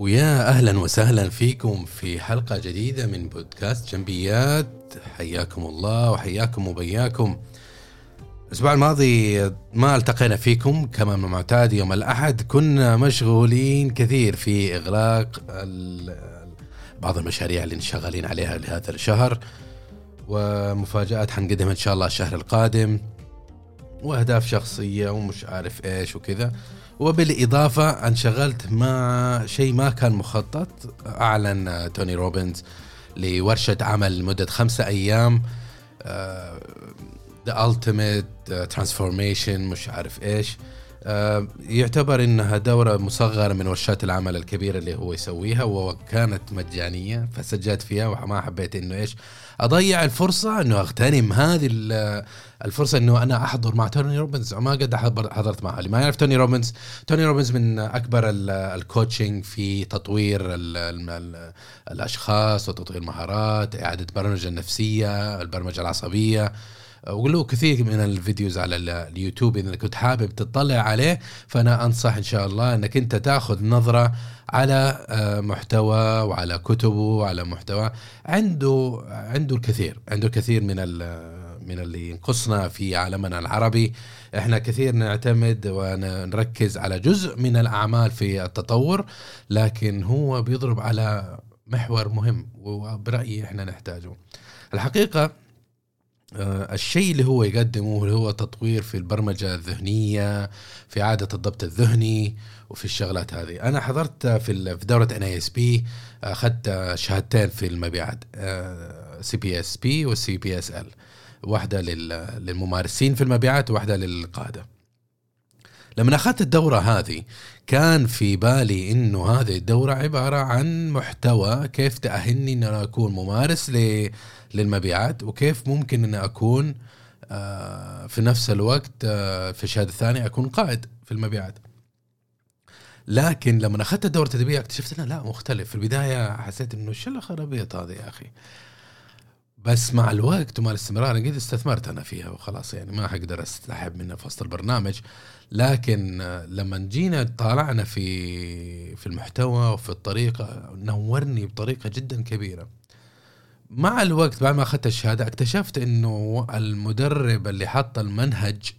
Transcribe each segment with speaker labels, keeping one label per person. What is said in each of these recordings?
Speaker 1: ويا أهلا وسهلا فيكم في حلقة جديدة من بودكاست جنبيات. حياكم الله وحياكم وبياكم. الأسبوع الماضي ما التقينا فيكم كما من المعتاد يوم الأحد كنا مشغولين كثير في إغلاق بعض المشاريع اللي شغالين عليها لهذا الشهر ومفاجآت حنقدمها إن شاء الله الشهر القادم. وأهداف شخصية ومش عارف إيش وكذا. وبالإضافة انشغلت مع شيء ما كان مخطط أعلن توني روبنز لورشة عمل لمدة خمسة أيام the ultimate transformation مش عارف إيش. آه، يعتبر إنها دورة مصغرة من ورشات العمل الكبيرة اللي هو يسويها وكانت مجانية فسجلت فيها وما حبيت إنه إيش. أضيع الفرصة إنه أغتنم هذه الفرصة إنه أنا أحضر مع توني روبنز ما قد حضرت معه اللي ما يعرف توني روبنز؟ توني روبنز من أكبر ال coaching في تطوير ال ال الأشخاص وتطوير المهارات إعادة البرمجة النفسية البرمجة العصبية. وله كثير من ال videos على اليوتيوب إذا كنت حابب تطلع عليه فأنا أنصح إن شاء الله إنك أنت تأخذ نظرة على آه، محتوى وعلى كتبه وعلى محتوى. عنده عنده الكثير عنده الكثير من من اللي ينقصنا في عالمنا العربي. إحنا كثير نعتمد ونركز على جزء من الأعمال في التطور لكن هو بيضرب على محور مهم وبرأيي إحنا نحتاجه. الحقيقة آه، الشيء اللي هو يقدمه اللي هو تطوير في البرمجة الذهنية في عاده الضبط الذهني وفي الشغلات هذه. أنا حضرت في دورة NASP أخذت شهادتين في المبيعات سي بي اس بي والسي بي اس ال واحدة للممارسين في المبيعات وواحدة للقادة. لما أخذت الدورة هذه كان في بالي إنه هذه الدورة عبارة عن محتوى كيف تأهلني ان أنا أكون ممارس للمبيعات وكيف ممكن ان أكون آه، في نفس الوقت آه، في الشهاده الثانية أكون قائد في المبيعات. لكن لما أخذت الدورة التدريبيه اكتشفت إنه لا مختلف. في البداية حسيت إنه شو الخرابيط هذه يا أخي؟ بس مع الوقت ومع الاستمرار قد استثمرت أنا فيها وخلاص يعني ما حقدر أستحب منها في وسط البرنامج. لكن لما جينا طالعنا في في المحتوى وفي الطريقة نورني بطريقة جدا كبيرة. مع الوقت بعد ما أخذت الشهادة اكتشفت إنه المدرب اللي حط المنهج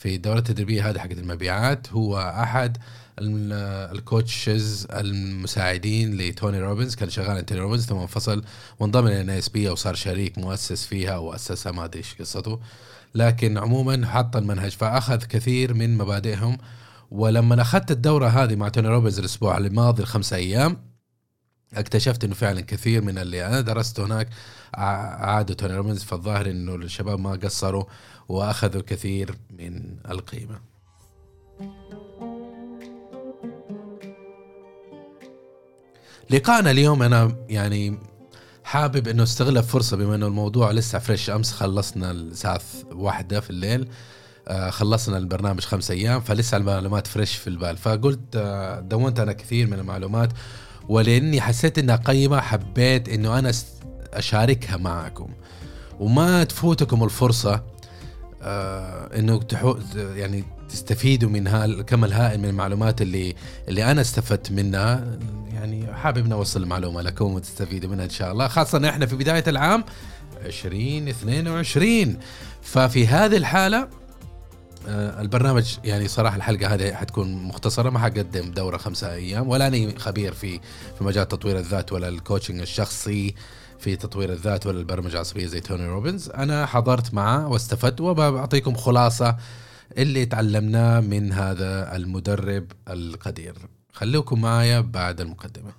Speaker 1: في الدورة التدريبية هذه حقت المبيعات هو أحد ال coaches المساعدين لتوني روبنز. كان شغال عند توني روبنز ثم انفصل وانضم لل NASP أو صار شريك مؤسس فيها أو أسسها ما أدري إيش قصته. لكن عموما حط المنهج فأخذ كثير من مبادئهم. ولما أخذت الدورة هذه مع توني روبنز الأسبوع الماضي الخمسة أيام اكتشفت إنه فعلا كثير من اللي أنا درسته هناك توني روبنز فالظاهر إنه الشباب ما قصروا وأخذوا كثير من القيمة. لقائنا اليوم أنا يعني حابب إنه استغل الفرصه بما إنه الموضوع لسه fresh أمس خلصنا الساعة واحدة في الليل آه، خلصنا البرنامج خمس أيام فلسه المعلومات fresh في البال فقلت آه، دونت أنا كثير من المعلومات ولأني حسيت إنها قيمة حبيت إنه أنا أشاركها معكم. وما تفوتكم الفرصة آه إنه تحو يعني تستفيدوا من هالكم الهائل من المعلومات اللي اللي أنا استفدت منها. يعني حابب نوصل المعلومة لكم وتستفيدوا منها إن شاء الله. خاصة إحنا في بداية العام 2022 ففي هذه الحالة البرنامج يعني صراحة الحلقة هذه حتكون مختصرة ما حقدم دورة خمسة أيام ولا اني خبير في في مجال تطوير الذات ولا ال coaching الشخصي في تطوير الذات ولا البرمجة العصبية زي توني روبنز. أنا حضرت معه واستفدت وبعطيكم خلاصة اللي تعلمناه من هذا المدرب القدير. خليكم معايا بعد المقدمة.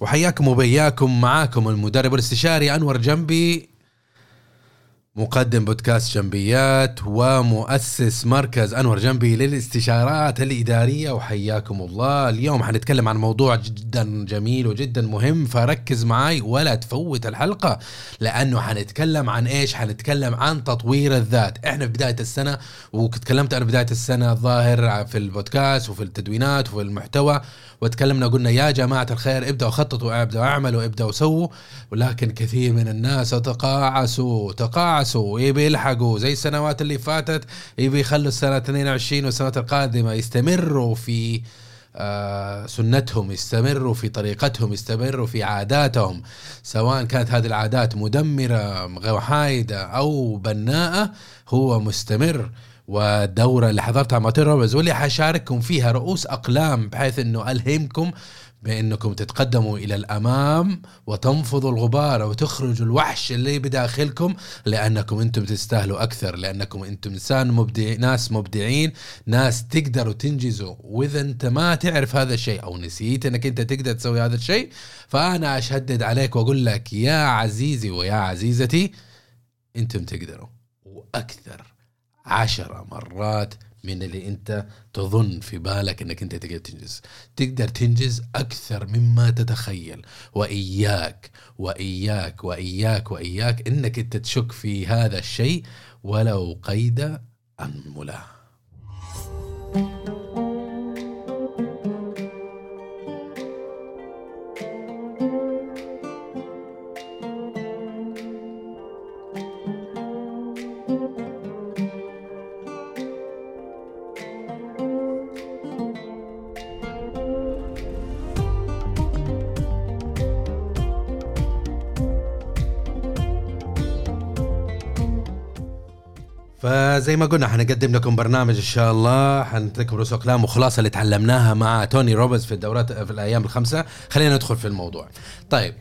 Speaker 1: وحياكم وبياكم معاكم المدرب الاستشاري أنور جنبي مقدم بودكاست جنبيات ومؤسس مركز أنور جنبي للاستشارات الإدارية وحياكم الله. اليوم حنتكلم عن موضوع جدا جميل وجدا مهم فركز معي ولا تفوت الحلقة لأنه حنتكلم عن إيش؟ حنتكلم عن تطوير الذات. إحنا في بداية السنة وتكلمت أنا بداية السنة الظاهر في البودكاست وفي التدوينات وفي المحتوى وتكلمنا قلنا يا جماعة الخير ابدأوا خططوا ابدأوا اعملوا ابدأوا سووا. ولكن كثير من الناس تقاعسوا تقاعسوا يبي يلحقوا زي السنوات اللي فاتت يبي يخلوا السنة 22 والسنوات القادمة يستمروا في آه، سنتهم يستمروا في طريقتهم يستمروا في عاداتهم. سواء كانت هذه العادات مدمرة وحايدة أو بناءة هو مستمر. والدورة اللي حضرتها مع روبرز واللي حشارككم فيها رؤوس أقلام بحيث أنه ألهمكم بأنكم تتقدموا إلى الأمام وتنفضوا الغبار وتخرجوا الوحش اللي بداخلكم لأنكم أنتم تستاهلوا أكثر لأنكم أنتم إنسان مبدع ناس مبدعين ناس تقدروا تنجزوا. وإذا أنت ما تعرف هذا الشيء أو نسيت إنك أنت تقدر تسوي هذا الشيء فأنا اشدد عليك وأقول لك يا عزيزي ويا عزيزتي أنتم تقدروا. وأكثر. عشرة مرات من اللي انت تظن في بالك انك انت تقدر تنجز. تقدر تنجز أكثر مما تتخيل. وإياك وإياك وإياك وإياك إنك انت تشك في هذا الشيء ولو قيد انمله فزي ما قلنا حنقدم لكم برنامج إن شاء الله. حنترك لكم رؤوس أقلام وخلاصة اللي تعلمناها مع توني روبنز في الدورات في الأيام الخمسة. خلينا ندخل في الموضوع. طيب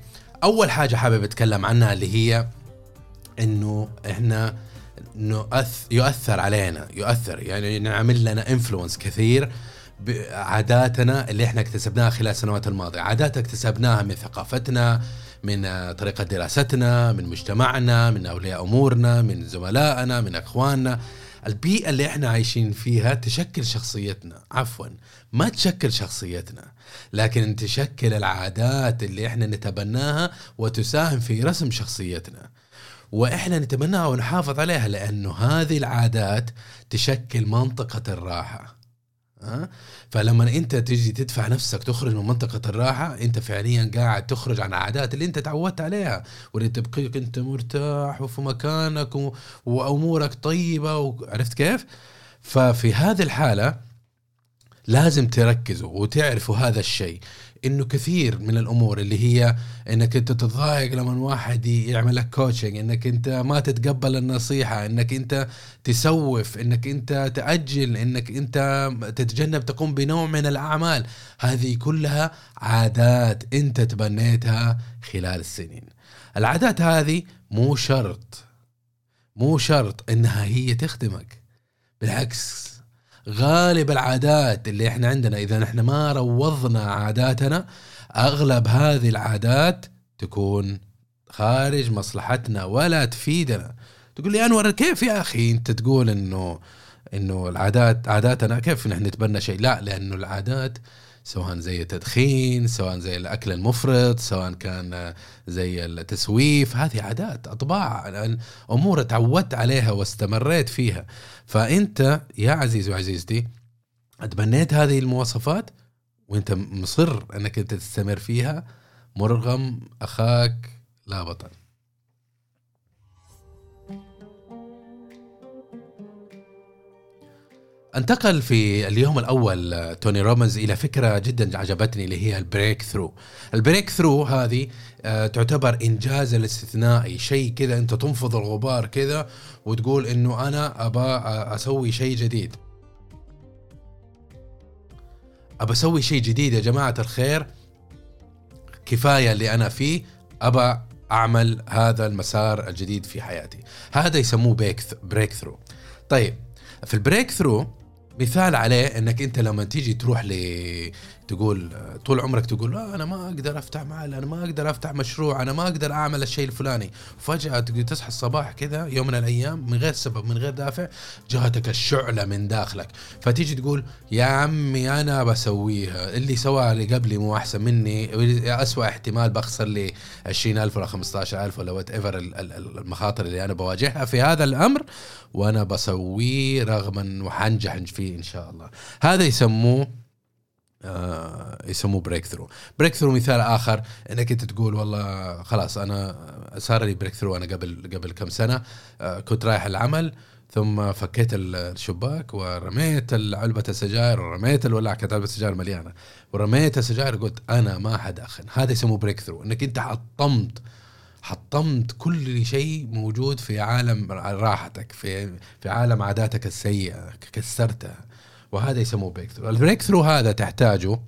Speaker 1: أول حاجة حابب أتكلم عنها اللي هي إنه إحنا نؤث يؤثر علينا يؤثر. يعني نعمل لنا influence كثير بعاداتنا اللي إحنا اكتسبناها خلال السنوات الماضية. عادات اكتسبناها من ثقافتنا من طريقة دراستنا من مجتمعنا من أولياء أمورنا من زملائنا من أخواننا. البيئة اللي إحنا عايشين فيها تشكل شخصيتنا. عفوا ما تشكل شخصيتنا لكن تشكل العادات اللي إحنا نتبناها وتساهم في رسم شخصيتنا. وإحنا نتبناها ونحافظ عليها لأنه هذه العادات تشكل منطقة الراحة. فلما انت تجي تدفع نفسك تخرج من منطقة الراحة انت فعليا قاعد تخرج عن العادات اللي انت تعودت عليها واللي تبقيك انت مرتاح وفي مكانك و... وأمورك طيبة وعرفت كيف؟ ففي هذه الحالة لازم تركزوا وتعرفوا هذا الشيء إنه كثير من الأمور اللي هي إنك أنت تتضايق لما واحد يعمل لك كوتشنج إنك أنت ما تتقبل النصيحة إنك أنت تسوف إنك أنت تأجل إنك أنت تتجنب تقوم بنوع من الأعمال. هذه كلها عادات أنت تبنيتها خلال السنين. العادات هذه مو شرط مو شرط إنها هي تخدمك. بالعكس غالب العادات اللي إحنا عندنا. إذا إحنا ما روضنا عاداتنا أغلب هذه العادات تكون خارج مصلحتنا ولا تفيدنا. تقول لي أنور كيف يا أخي أنت تقول انه إنه العادات عاداتنا كيف نحن نتبنى شيء؟ لا لأنه العادات سواء زي التدخين سواء زي الأكل المفرط سواء كان زي التسويف هذه عادات أطباع أمور تعودت عليها واستمريت فيها. فأنت يا عزيزي وعزيزتي تبنيت هذه المواصفات وأنت مصر أنك انت تستمر فيها مرغم أخاك لا بطل. انتقل في اليوم الأول توني روبنز إلى فكرة جدا عجبتني اللي هي ال breakthrough ال breakthrough هذه آه، تعتبر إنجاز الاستثنائي شيء كذا أنت تنفض الغبار كذا وتقول إنه أنا ابى أسوي شيء جديد. ابى أسوي شيء جديد يا جماعة الخير. كفاية اللي أنا فيه ابى أعمل هذا المسار الجديد في حياتي. هذا يسموه breakthrough طيب في ال breakthrough مثال عليه إنك أنت لما تيجي تروح ل تقول طول عمرك تقول لا أنا ما أقدر أفتح محل أنا ما أقدر أفتح مشروع أنا ما أقدر أعمل الشيء الفلاني. وفجاه تصحى الصباح كذا يوم من الأيام من غير سبب من غير دافع جاتك الشعلة من داخلك. فتيجي تقول يا عمي أنا بسويها. اللي سواها اللي قبلي مو أحسن مني اسوء احتمال بخسر لي 20000 ولا 15000 ولا whatever المخاطر اللي أنا بواجهها في هذا الأمر وأنا بسويه رغما وحنجح فيه إن شاء الله. هذا يسموه يسموه breakthrough breakthrough مثال آخر إنك أنت تقول والله خلاص أنا صار لي breakthrough أنا قبل قبل كم سنة. آه كنت رايح العمل ثم فكيت الشباك ورميت علبة السجاير ورميت الولاعة كانت علبة السجاير مليانة. ورميت السجاير قلت أنا ما حدخن هذا يسموه breakthrough إنك أنت حطمت حطمت كل شيء موجود في عالم راحتك في في عالم عاداتك السيئة كسرتها. وهذا يسموه breakthrough ال breakthrough هذا تحتاجه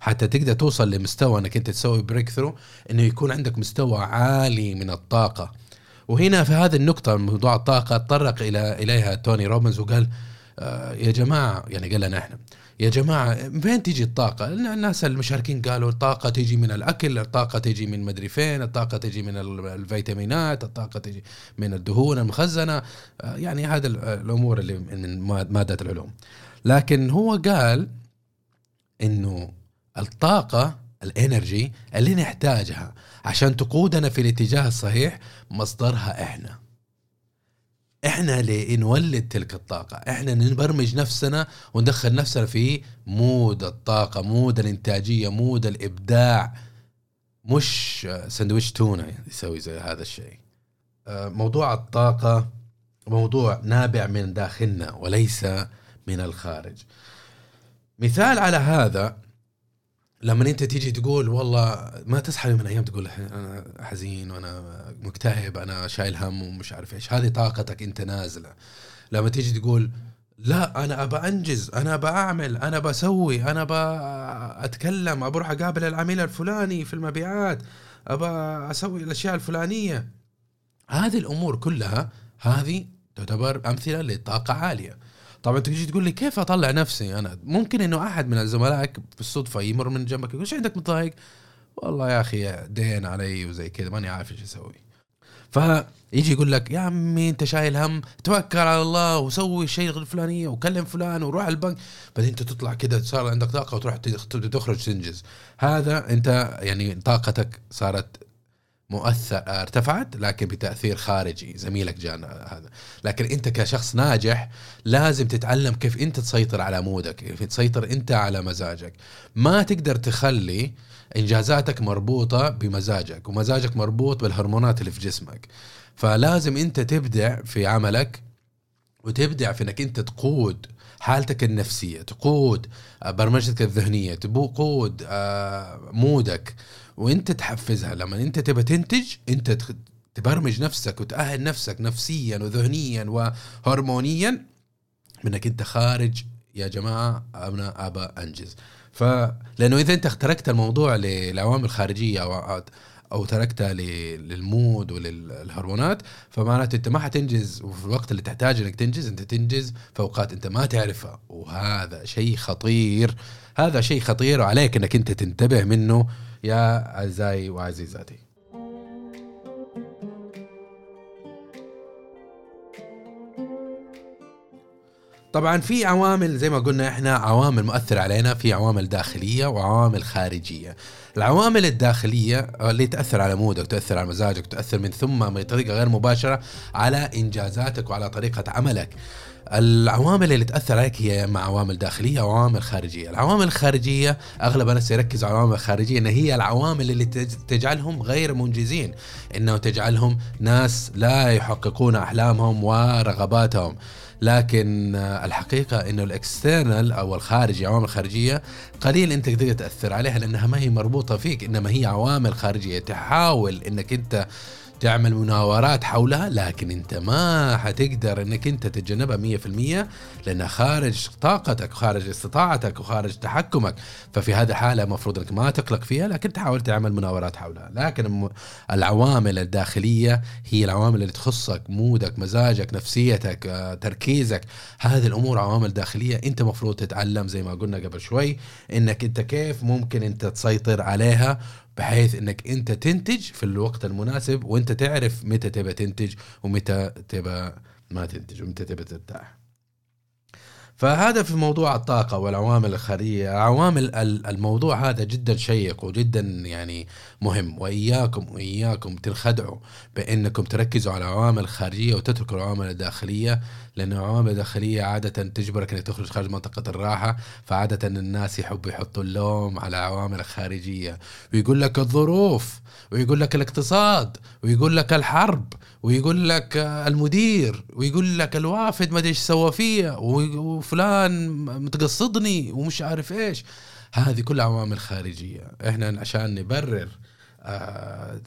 Speaker 1: حتى تقدر توصل لمستوى إنك أنت تسوي breakthrough إنه يكون عندك مستوى عالي من الطاقة وهنا في هذه النقطة موضوع الطاقة تطرق إلى إليها توني روبنز وقال آه يا جماعة يعني قال لنا إحنا يا جماعة من فين تيجي الطاقة؟ الناس المشاركين قالوا الطاقة تيجي من الأكل، الطاقة تيجي من مدري فين، الطاقة تيجي من الفيتامينات، الطاقة تيجي من الدهون المخزنة، آه يعني هذا الأمور اللي من مادة العلوم. لكن هو قال إنه الطاقة الإنرجي اللي نحتاجها عشان تقودنا في الاتجاه الصحيح مصدرها إحنا. إحنا اللي نولد تلك الطاقة. إحنا نبرمج نفسنا وندخل نفسنا في mood الطاقة mood الإنتاجية mood الإبداع. مش سندويش تونة يسوي زي هذا الشيء. آه، موضوع الطاقة موضوع نابع من داخلنا وليس من الخارج. مثال على هذا لما أنت تيجي تقول والله ما تصحى من أيام تقول أنا حزين وأنا مكتئب أنا شايل هم ومش عارف إيش. هذه طاقتك أنت نازلة. لما تيجي تقول لا أنا أبى أنجز أنا أبى أعمل أنا بسوي أنا أبى أروح أقابل العميل الفلاني في المبيعات أبى أسوي الأشياء الفلانية. هذه الأمور كلها هذه تعتبر أمثلة لطاقة عالية. طبعا تجي تقول لي كيف اطلع نفسي أنا؟ ممكن انه احد من زملائك بالصدفة يمر من جنبك يقول إيش عندك متضايق؟ والله يا أخي دين علي وزي كذا ماني عارف إيش أسوي. فيجي يقول لك يا عمي أنت شايل هم توكل على الله وسوي الشيء الفلانية وكلم فلان وروح البنك. بعدين انت تطلع كذا صار عندك طاقة وتروح تخرج تنجز. هذا انت يعني طاقتك صارت مؤثر. ارتفعت لكن بتأثير خارجي. زميلك جانا هذا. لكن انت كشخص ناجح لازم تتعلم كيف انت تسيطر على مودك كيف تسيطر انت على مزاجك. ما تقدر تخلي إنجازاتك مربوطة بمزاجك ومزاجك مربوط بالهرمونات اللي في جسمك. فلازم انت تبدع في عملك وتبدع في انك انت تقود حالتك النفسية تقود برمجتك الذهنية تقود آه، مودك. وانت تحفزها. لما انت تبى تنتج انت تبرمج نفسك وتأهل نفسك نفسيا وذهنيا وهرمونيا منك انت خارج. يا جماعة أنا ابى أنجز. فلانه إذا انت تركت الموضوع للعوامل خارجية أو أو تركتها للمود وللهرمونات فمعناته أنت ما حتنجز. وفي الوقت اللي تحتاج إنك تنجز أنت تنجز في اوقات أنت ما تعرفها. وهذا شيء خطير. هذا شيء خطير وعليك إنك أنت تنتبه منه يا أعزائي وعزيزاتي طبعا في عوامل زي ما قلنا إحنا عوامل مؤثرة علينا في عوامل داخلية وعوامل خارجية. العوامل الداخلية اللي تأثر على مودك تأثر على مزاجك تأثر من ثم بطريقة غير مباشرة على إنجازاتك وعلى طريقة عملك. العوامل اللي تأثر عليك هي اما عوامل داخلية أو عوامل خارجية، العوامل الخارجية أغلب الناس يركز على العوامل الخارجية إن هي العوامل اللي تجعلهم غير منجزين، إنه تجعلهم ناس لا يحققون أحلامهم ورغباتهم. لكن الحقيقة إنه الاكسترنال أو الخارجي عوامل خارجية قليل أنت تقدر تأثر عليها لأنها ما هي مربوطة فيك إنما هي عوامل خارجية. تحاول إنك أنت تعمل مناورات حولها لكن انت ما حتقدر انك انت تتجنبها 100% لأنها خارج طاقتك وخارج استطاعتك وخارج تحكمك. ففي هذه الحالة المفروض انك ما تقلق فيها لكن تحاول تعمل مناورات حولها. لكن العوامل الداخلية هي العوامل اللي تخصك مودك مزاجك نفسيتك آه، تركيزك. هذه الأمور عوامل داخلية انت مفروض تتعلم زي ما قلنا قبل شوي انك انت كيف ممكن انت تسيطر عليها بحيث إنك أنت تنتج في الوقت المناسب وأنت تعرف متى تبى تنتج ومتى تبى ما تنتج ومتى تبى ترتاح فهذا في موضوع الطاقة والعوامل الخارجية عوامل الموضوع هذا جدا شيق وجدا يعني مهم. وإياكم وإياكم تنخدعوا بأنكم تركزوا على العوامل الخارجية وتتركوا العوامل الداخلية لأن العوامل الداخلية عادة تجبرك أنك تخرج خارج منطقة الراحة فعادة الناس يحبوا يحطوا اللوم على العوامل الخارجية ويقول لك الظروف ويقول لك الاقتصاد ويقول لك الحرب ويقول لك المدير ويقول لك الوافد ما أدري إيش سوى فيا وفلان متقصدني ومش عارف إيش. هذه كلها عوامل خارجية. إحنا عشان نبرر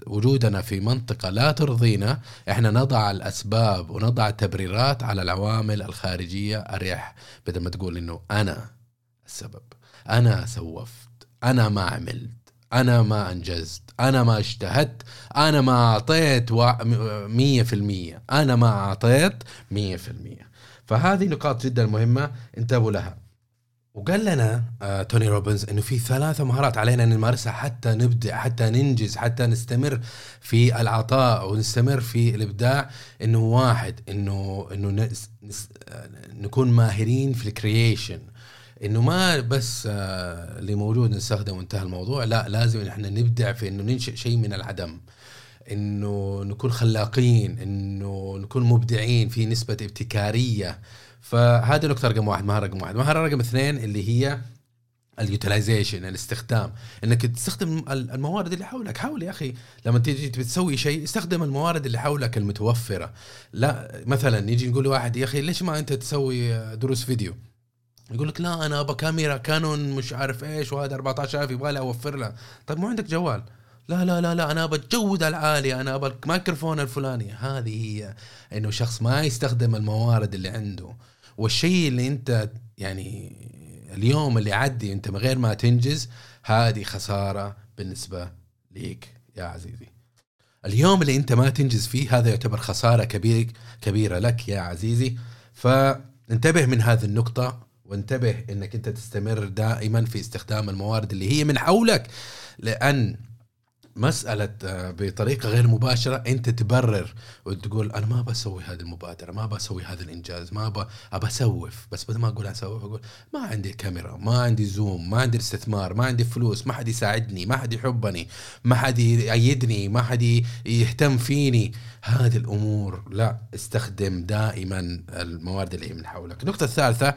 Speaker 1: وجودنا في منطقة لا ترضينا إحنا نضع الأسباب ونضع التبريرات على العوامل الخارجية اريح بدل ما تقول إنه أنا السبب أنا سوفت أنا ما عملت أنا ما أنجزت أنا ما اجتهدت أنا ما أعطيت مية في المية أنا ما أعطيت مية في المية. فهذه نقاط جدا مهمة انتبهوا لها. وقال لنا آه توني روبنز إنه في ثلاثة مهارات علينا ان نمارسها حتى نبدع حتى ننجز حتى نستمر في العطاء ونستمر في الإبداع. إنه واحد إنه إنه آه، نكون ماهرين في ال creation. إنه ما بس آه، اللي موجود نستخدم وانتهى الموضوع لا لازم إحنا نبدع في إنه ننشئ شيء من العدم. إنه نكون خلاقين إنه نكون مبدعين في نسبة ابتكارية. فهذه نقطة رقم واحد مهارة رقم واحد. مهارة رقم اثنين اللي هي ال utilization الاستخدام. إنك تستخدم الموارد اللي حولك. حاول يا أخي لما تيجي تسوي شيء استخدم الموارد اللي حولك المتوفرة. لا مثلا يجي نقول لواحد يا أخي ليش ما أنت تسوي دروس فيديو؟ يقول لك لا أنا أبغى كاميرا كانون مش عارف إيش وهذا 14000 يبغى لي أوفر له طيب مو عندك جوال. لا لا لا لا أنا أبغى الجوده العاليه أنا أبغى الميكروفون الفلاني. هذه هي إنه شخص ما يستخدم الموارد اللي عنده. والشيء اللي انت يعني اليوم اللي عدي انت من غير ما تنجز هذه خسارة بالنسبة ليك يا عزيزي. اليوم اللي انت ما تنجز فيه هذا يعتبر خسارة كبيره كبيرة لك يا عزيزي. فانتبه من هذه النقطة وانتبه انك انت تستمر دائما في استخدام الموارد اللي هي من حولك لأن مسألة آه، بطريقة غير مباشرة أنت تبرر وتقول أنا ما بسوي هذه المبادرة ما بسوي هذا الإنجاز ما ابى أبى أسوف. بس بدل ما أقول أسوف أقول ما عندي كاميرا ما عندي zoom ما عندي استثمار ما عندي فلوس ما حد يساعدني ما حد يحبني ما حد يأيدني ما حد يهتم فيني. هذه الأمور لا استخدم دائما الموارد اللي من حولك. النقطه الثالثه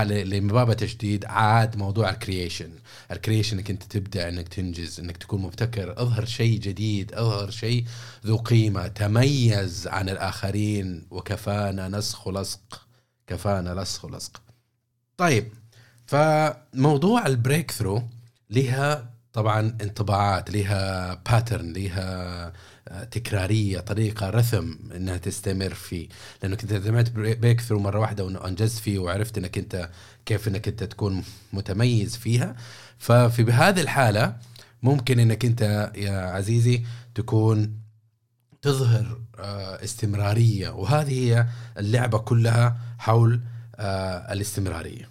Speaker 1: اللي من باب تجديد عاد موضوع ال creation ال creation إنك أنت تبدع إنك تنجز إنك تكون مبتكر. أظهر شيء جديد أظهر شيء ذو قيمة. تميز عن الآخرين وكفانا نسخ ولصق كفانا نسخ ولصق طيب فموضوع ال breakthrough لها طبعا انطباعات لها pattern لها تكرارية طريقة rhythm إنها تستمر فيه. لأنك أنت عملت breakthrough مرة واحدة وانجزت فيه وعرفت إنك أنت كيف إنك أنت تكون متميز فيها. ففي بهذه الحالة ممكن إنك أنت يا عزيزي تكون تظهر آه، استمرارية وهذه هي اللعبة كلها حول آه، الاستمرارية.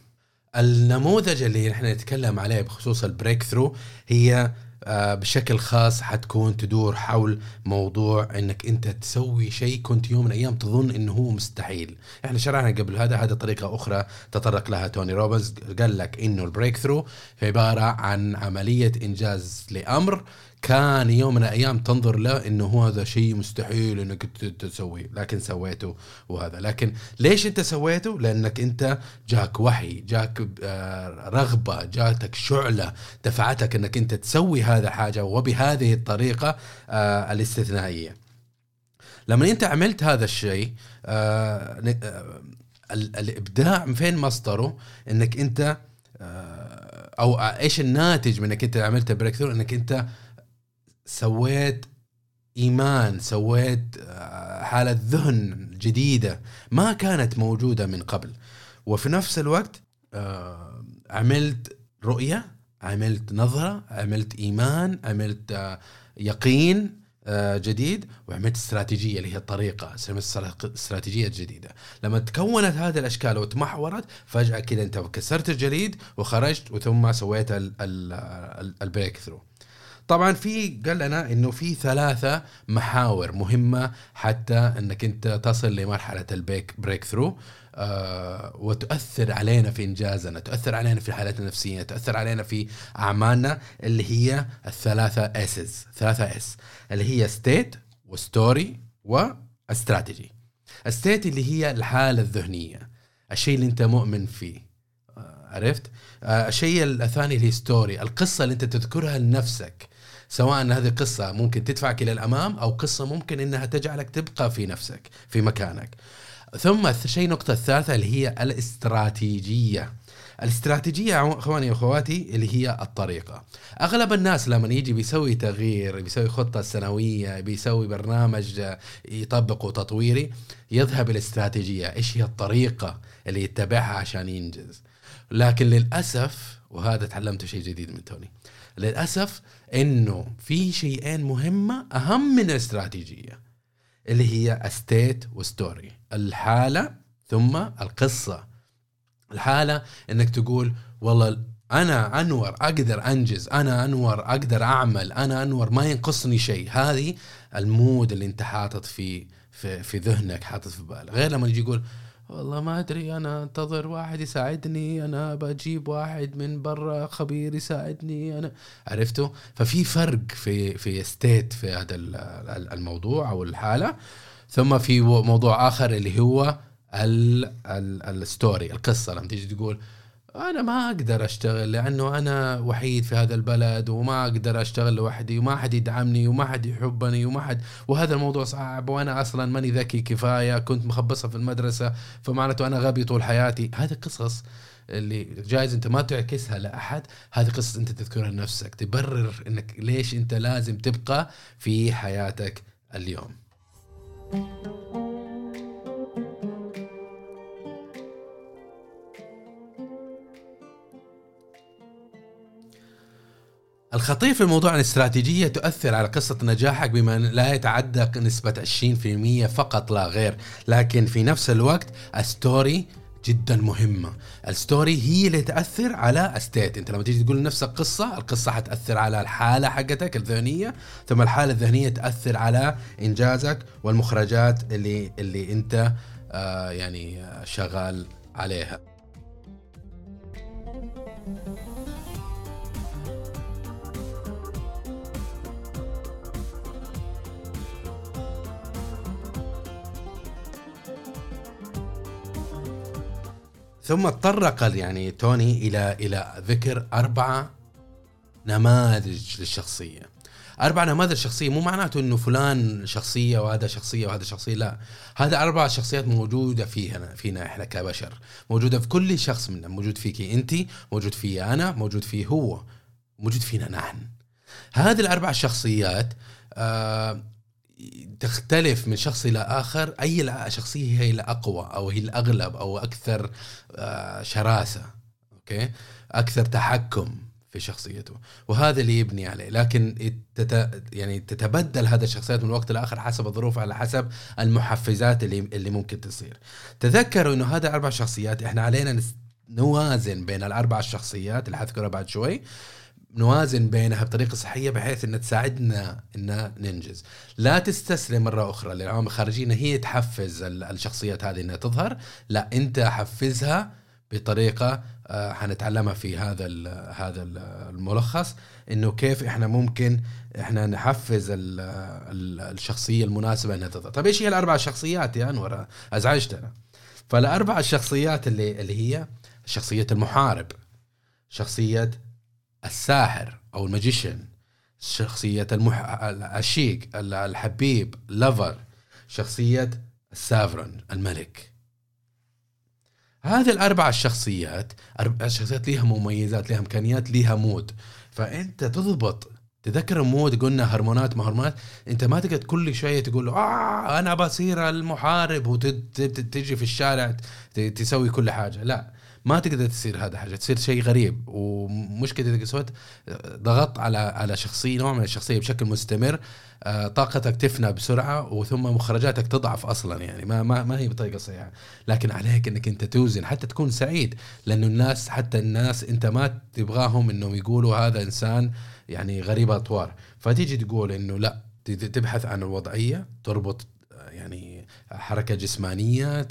Speaker 1: النموذج اللي إحنا نتكلم عليه بخصوص البريك ثرو هي بشكل خاص حتكون تدور حول موضوع إنك أنت تسوي شيء. كنت يوم من الأيام تظن إنه هو مستحيل. إحنا شرحنا قبل هذا هذه طريقة أخرى تطرق لها توني روبنز. قال لك إنه ال breakthrough عبارة عن عملية إنجاز لأمر. كان يوم من الأيام تنظر له إنه هو هذا شيء مستحيل إنك تسويه لكن سويته وهذا. لكن ليش أنت سويته؟ لأنك أنت جاك وحي جاك آه، رغبة جاتك شعلة دفعتك إنك أنت تسوي هذا. حاجة وبهذه الطريقة آه، الاستثنائية. لما أنت عملت هذا الشيء آه، الإبداع من فين مصدره؟ إنك أنت أو إيش الناتج من إنك أنت عملت breakthrough إنك أنت سويت إيمان سويت آه، حالة ذهن جديدة ما كانت موجودة من قبل. وفي نفس الوقت آه، عملت رؤية عملت نظرة عملت إيمان عملت آه، يقين جديد وعملت استراتيجية اللي هي الطريقة استراتيجية جديدة. لما تكونت هذه الأشكال وتمحورت فجأة كذا أنت كسرت الجليد وخرجت وثم سويت ال breakthrough. طبعا في قال لنا إنه في ثلاثة محاور مهمة حتى إنك أنت تصل لمرحلة ال big breakthrough آه وتؤثر علينا في إنجازنا، تؤثر علينا في حالتنا النفسية، تؤثر علينا في أعمالنا اللي هي الثلاثة S's، ثلاثة S اللي هي state و story و strategy. state اللي هي الحالة الذهنية، الشيء اللي أنت مؤمن فيه. آه عرفت؟ آه الشيء الثاني اللي هي story، القصة اللي أنت تذكرها لنفسك. سواء هذه القصة ممكن تدفعك إلى الأمام أو قصة ممكن إنها تجعلك تبقى في نفسك في مكانك ثم الشيء النقطة الثالثة اللي هي الاستراتيجية. الاستراتيجية اخواني واخواتي اللي هي الطريقة. أغلب الناس لما يجي بيسوي تغيير بيسوي خطة سنوية بيسوي برنامج يطبقه تطويري يذهب الاستراتيجية. إيش هي الطريقة اللي يتبعها عشان ينجز؟ لكن للأسف وهذا تعلمت شيء جديد من توني للأسف إنه في شيئين مهمة أهم من الاستراتيجية اللي هي state و story. الحالة ثم القصة. الحالة إنك تقول والله أنا أنور أقدر أنجز أنا أنور أقدر أعمل أنا أنور ما ينقصني شيء. هذه ال mood اللي أنت حاطط في في, في ذهنك حاطط في بالك. غير لما يجي يقول والله ما أدري أنا أنتظر واحد يساعدني أنا بجيب واحد من برا خبير يساعدني أنا عرفتوا؟ ففي فرق في في state في هذا الموضوع أو الحالة. ثم في موضوع آخر اللي هو الستوري القصة. لما تيجي تقول أنا ما أقدر أشتغل لأنه أنا وحيد في هذا البلد وما أقدر أشتغل لوحدي وما حد يدعمني وما حد يحبني وما حد وهذا الموضوع صعب وأنا أصلا ماني ذكي كفاية كنت مخبصة في المدرسة فمعناته أنا غبي طول حياتي. هذه قصص اللي جايز أنت ما تعكسها لأحد. هذه قصه أنت تذكرها لنفسك تبرر إنك ليش أنت لازم تبقى في حياتك اليوم. الخطير في الموضوع الاستراتيجية تؤثر على قصة نجاحك بما لا يتعدى نسبة 20% فقط لا غير لكن في نفس الوقت ال story جدا مهمة. ال story هي اللي تأثر على state أنت لما تيجي تقول لنفسك قصة القصة حتأثر على الحالة حقتك الذهنية ثم الحالة الذهنية تأثر على إنجازك والمخرجات اللي اللي أنت آه يعني شغال عليها. ثم تطرق يعني توني إلى إلى ذكر اربعه نماذج للشخصية. أربع نماذج شخصية مو معناته إنه فلان شخصية وهذا شخصية وهذا شخصية لا. هذا أربع شخصيات موجودة فينا فينا إحنا كبشر. موجودة في كل شخص منا. موجود فيكي أنت موجود في أنا موجود فيه هو موجود فينا نحن. هذه الأربع شخصيات آه تختلف من شخص إلى آخر أي شخصية هي الاقوى أو هي الأغلب أو أكثر آه، شراسة أوكي؟ أكثر تحكم في شخصيته. وهذا اللي يبني عليه. لكن تت يعني تتبدل هذا الشخصيات من وقت لآخر حسب الظروف على حسب المحفزات اللي اللي ممكن تصير. تذكروا إنه هذا أربع شخصيات إحنا علينا نوازن بين الأربع الشخصيات اللي حذكرها بعد شوي. نوازن بينها بطريقة صحية بحيث إنها تساعدنا إن ننجز. لا تستسلم مرة أخرى للعوامل الخارجية هي تحفز الشخصيات هذه إنها تظهر. لا أنت حفزها بطريقة آه، حنتعلمها في هذا هذا الملخص إنه كيف إحنا ممكن إحنا نحفز الشخصية المناسبة إنها تظهر. طيب إيش هي الأربع شخصيات يا أنور؟ أزعجتنا. فالأربع الشخصيات اللي اللي هي شخصية المحارب شخصية الساحر أو الماجيشن شخصية المح... الشيك الحبيب لافر شخصية ال sovereign الملك. هذه الأربع الشخصيات الشخصيات لها مميزات لها إمكانيات لها mood. فأنت تضبط تذكر ال mood قلنا هرمونات ما هرمونات أنت ما تقعد كل شوية تقول آه أنا بصير المحارب وتجي في الشارع تسوي كل حاجة. لا. ما تقدر تصير هذا حاجة تصير شيء غريب ومشكله إذا سويت ضغط على على شخصية نوع من الشخصية بشكل مستمر آه، طاقتك تفنى بسرعة وثم مخرجاتك تضعف أصلا يعني. ما ما, ما هي بطريقة صحيحة. لكن عليك إنك أنت توزن حتى تكون سعيد لأنه الناس حتى الناس أنت ما تبغاهم إنهم يقولوا هذا إنسان يعني غريب أطوار. فتيجي تقول إنه لا تبحث عن الوضعية تربط يعني حركة جسمانية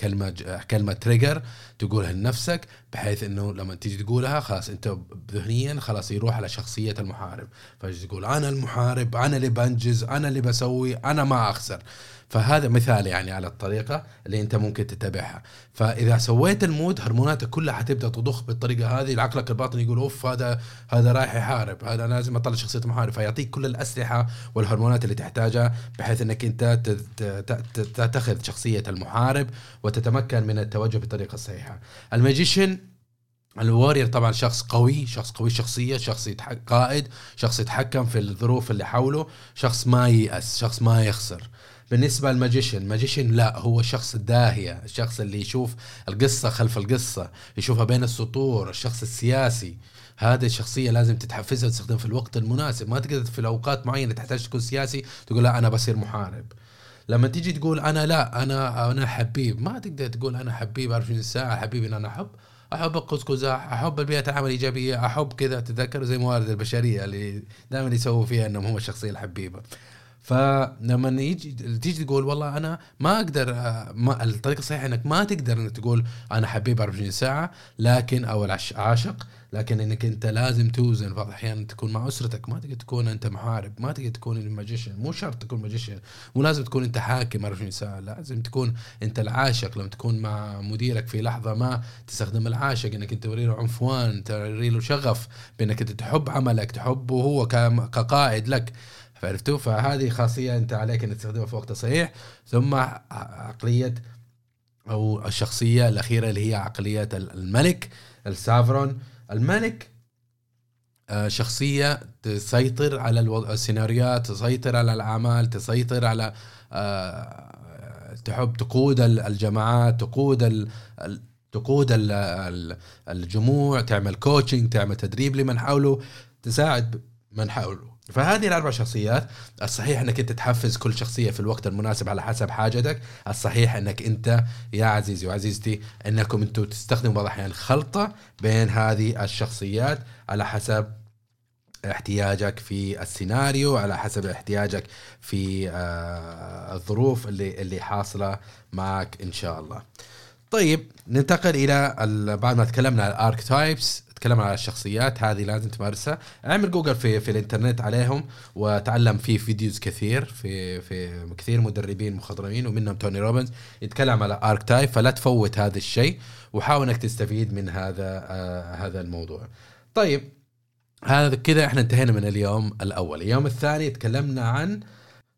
Speaker 1: كلمة كلمة تريجر تقولها لنفسك بحيث إنه لما تيجي تقولها خلاص أنت ذهنيا خلاص يروح على شخصية المحارب. فيجي تقول أنا المحارب أنا اللي بنجز أنا اللي بسوي أنا ما أخسر. فهذا مثال يعني على الطريقة اللي أنت ممكن تتبعها. فإذا سويت ال mood هرموناتك كلها حتبدأ تضخ بالطريقة هذه عقلك الباطن يقول أوف هذا هذا رايح يحارب هذا لازم أطلع شخصية محارب فيعطيك كل الأسلحة والهرمونات اللي تحتاجها بحيث إنك أنت تتخذ شخصية المحارب وتتمكن من التوجه بالطريقة الصحيحة. ال magician ال warrior طبعا شخص قوي شخص قوي الشخصية شخص قائد شخص يتحكم في الظروف اللي حوله شخص ما ييأس شخص ما يخسر. بالنسبة لل magician magician لا هو شخص داهيه الشخص اللي يشوف القصة خلف القصة يشوفها بين السطور الشخص السياسي. هذه الشخصية لازم تتحفزها وتستخدمها في الوقت المناسب. ما تقدر في الأوقات معينة تحتاج تكون سياسي تقول لا أنا بصير محارب. لما تيجي تقول أنا لا أنا أنا حبيب ما تقدر تقول أنا حبيب 24 ساعه حبيب إن أنا أحب. أحب القوس أحب البيئة العمل الإيجابية أحب كذا. تذكر زي موارد البشرية اللي دائما يسووا فيها إنهم هم الشخصية الحبيبة. فلما يجي تيجي تقول والله أنا ما أقدر ما الطريقة الصحيحة إنك ما تقدر إنك تقول أنا حبيب 24 ساعة لكن أو عاشق لكن إنك أنت لازم توزن. بعض الأحيان تكون مع أسرتك ما تقدر تكون أنت محارب ما تقدر تكون ال magician مو شرط تكون magician مو لازم تكون أنت حاكم 24 ساعة لازم تكون أنت العاشق. لما تكون مع مديرك في لحظة ما تستخدم العاشق إنك أنت توري له عنفوان توري له شغف بإنك أنت تحب عملك تحبه هو كقائد لك. فعرفتوا فهذه خاصية أنت عليك أن تستخدمها في وقت صحيح ثم عقلية أو الشخصية الأخيرة اللي هي عقلية الملك السافرون. الملك آه، شخصية تسيطر على السيناريوهات تسيطر على الأعمال تسيطر على آه، تحب تقود الجماعات تقود تقود الجموع تعمل كوتشنج تعمل تدريب لمن حوله تساعد من حوله. فهذه الأربع شخصيات الصحيح إنك أنت تحفز كل شخصية في الوقت المناسب على حسب حاجتك الصحيح إنك أنت يا عزيزي وعزيزتي إنكم أنتم تستخدموا بعض الأحيان خلطة بين هذه الشخصيات على حسب احتياجك في السيناريو على حسب احتياجك في آه، الظروف اللي اللي حاصلة معك إن شاء الله. طيب ننتقل إلى بعد ما تكلمنا عن ال archetype نتكلم على الشخصيات هذه لازم تمارسها. اعمل جوجل في في الانترنت عليهم وتعلم فيه videos كثير في في كثير مدربين مخضرمين ومنهم توني روبنز يتكلم على archetype فلا تفوت هذا الشيء وحاول إنك تستفيد من هذا آه هذا الموضوع. طيب هذا كذا إحنا انتهينا من اليوم الأول. اليوم الثاني تكلمنا عن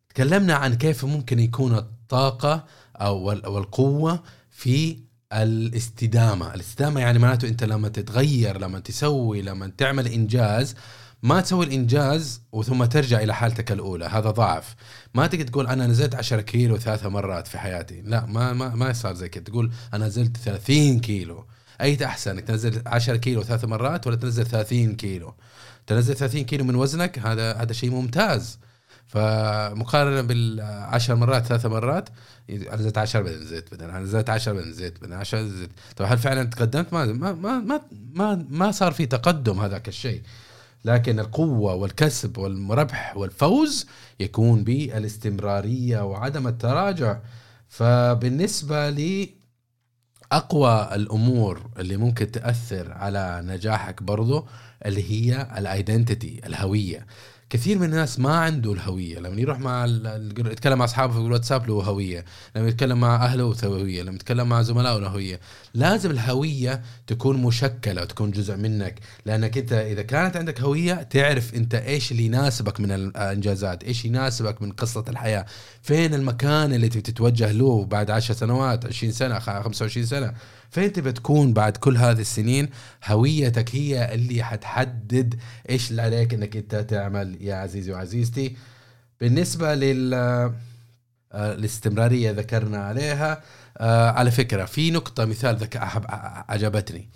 Speaker 1: تكلمنا عن كيف ممكن يكون الطاقة أو القوة في الاستدامة. الاستدامة يعني معناته أنت لما تتغير لما تسوي لما تعمل إنجاز ما تسوي الإنجاز وثم ترجع إلى حالتك الأولى. هذا ضعف. ما تقدر تقول أنا نزلت 10 كيلو ثلاث مرات في حياتي. لا ما ما ما يصير زي كذا. تقول أنا نزلت 30 كيلو. أي أحسن؟ إنك تنزل 10 كيلو ثلاث مرات ولا تنزل 30 كيلو؟ تنزل 30 كيلو من وزنك؟ هذا هذا شيء ممتاز. فمقارنة بالعشر مرات ثلاث مرات أنا زدت 10 بعدين زدت بعدين أنا زدت 10 بعدين زدت بعدين 10 زدت. طب هل فعلا تقدمت؟ ما ما ما ما, ما صار في تقدم هذاك الشيء. لكن القوة والكسب والربح والفوز يكون بالاستمرارية وعدم التراجع. فبالنسبة لي أقوى الأمور اللي ممكن تأثر على نجاحك برضو اللي هي الايدنتيتي الهوية. كثير من الناس ما عنده الهوية. لما يروح مع يتكلم مع أصحابه في الواتساب له هوية. لما يتكلم مع أهله له هوية. لما يتكلم مع زملائه له هوية. لازم الهوية تكون مشكلة وتكون جزء منك. لأنك أنت إذا كانت عندك هوية تعرف أنت إيش اللي يناسبك من الإنجازات إيش يناسبك من قصة الحياة. فين المكان اللي تتوجه له بعد 10 سنوات 20 سنة 25 سنة؟ فين تبى تكون بعد كل هذه السنين هويتك هي اللي حتحدد إيش اللي عليك إنك أنت تعمل. يا عزيزي وعزيزتي بالنسبة لل آه، الاستمرارية ذكرنا عليها آه، على فكرة في نقطة مثال ذك عجبتني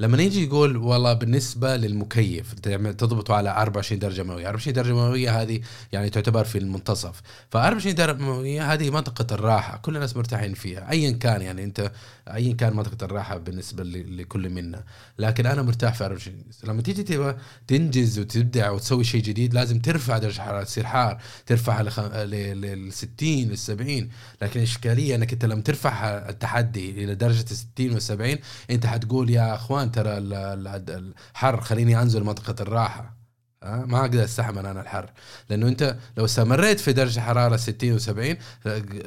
Speaker 1: لما نيجي يقول والله بالنسبة للمكيف تضبطه على 24 درجة مئوية. 24 درجة مئوية هذه يعني تعتبر في المنتصف. ف 24 درجة مئوية هذه منطقة الراحة كل الناس مرتاحين فيها ايا كان يعني أنت ايا كان منطقة الراحة بالنسبة لكل منا. لكن أنا مرتاح في 24 لما تيجي تبغى تنجز وتبدع وتسوي شيء جديد لازم ترفع درجة الحراره تصير حار ترفع لل 60 لل 70 لكن الاشكاليه أنك أنت لما ترفع التحدي إلى درجة 60 و 70 أنت حتقول يا أخوان ترى الحر خليني أنزل منطقة الراحة. ما أقدر أستحمل أنا الحر. لأنه أنت لو استمريت في درجة حرارة 60 و70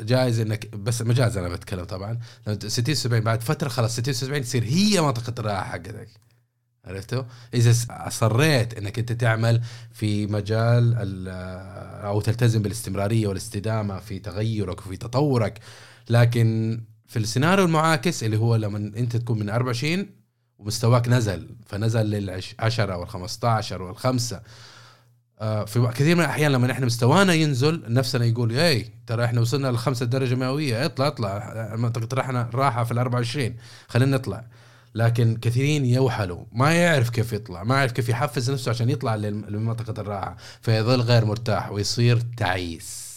Speaker 1: جايز انك بس مجاز أنا بتكلم طبعا. لو 60 و70 بعد فترة خلاص 60 و70 تصير هي منطقة الراحة حقتك. عرفتوا؟ إذا أصريت إنك أنت تعمل في مجال أو تلتزم بالاستمرارية والاستدامة في تغيرك وفي تطورك. لكن في السيناريو المعاكس اللي هو لما أنت تكون من 24 ومستواك نزل فنزل لل 10 وال 15 والخمسة. آه في كثير من الأحيان لما إحنا مستوانا ينزل نفسنا يقول اي ترى إحنا وصلنا لخمسة درجة مئوية اطلع اطلع منطقه راحنا راحة في ال 24 خلينا نطلع. لكن كثيرين يوحلوا ما يعرف كيف يطلع ما يعرف كيف يحفز نفسه عشان يطلع لمنطقة الراحة فيظل غير مرتاح ويصير تعيس.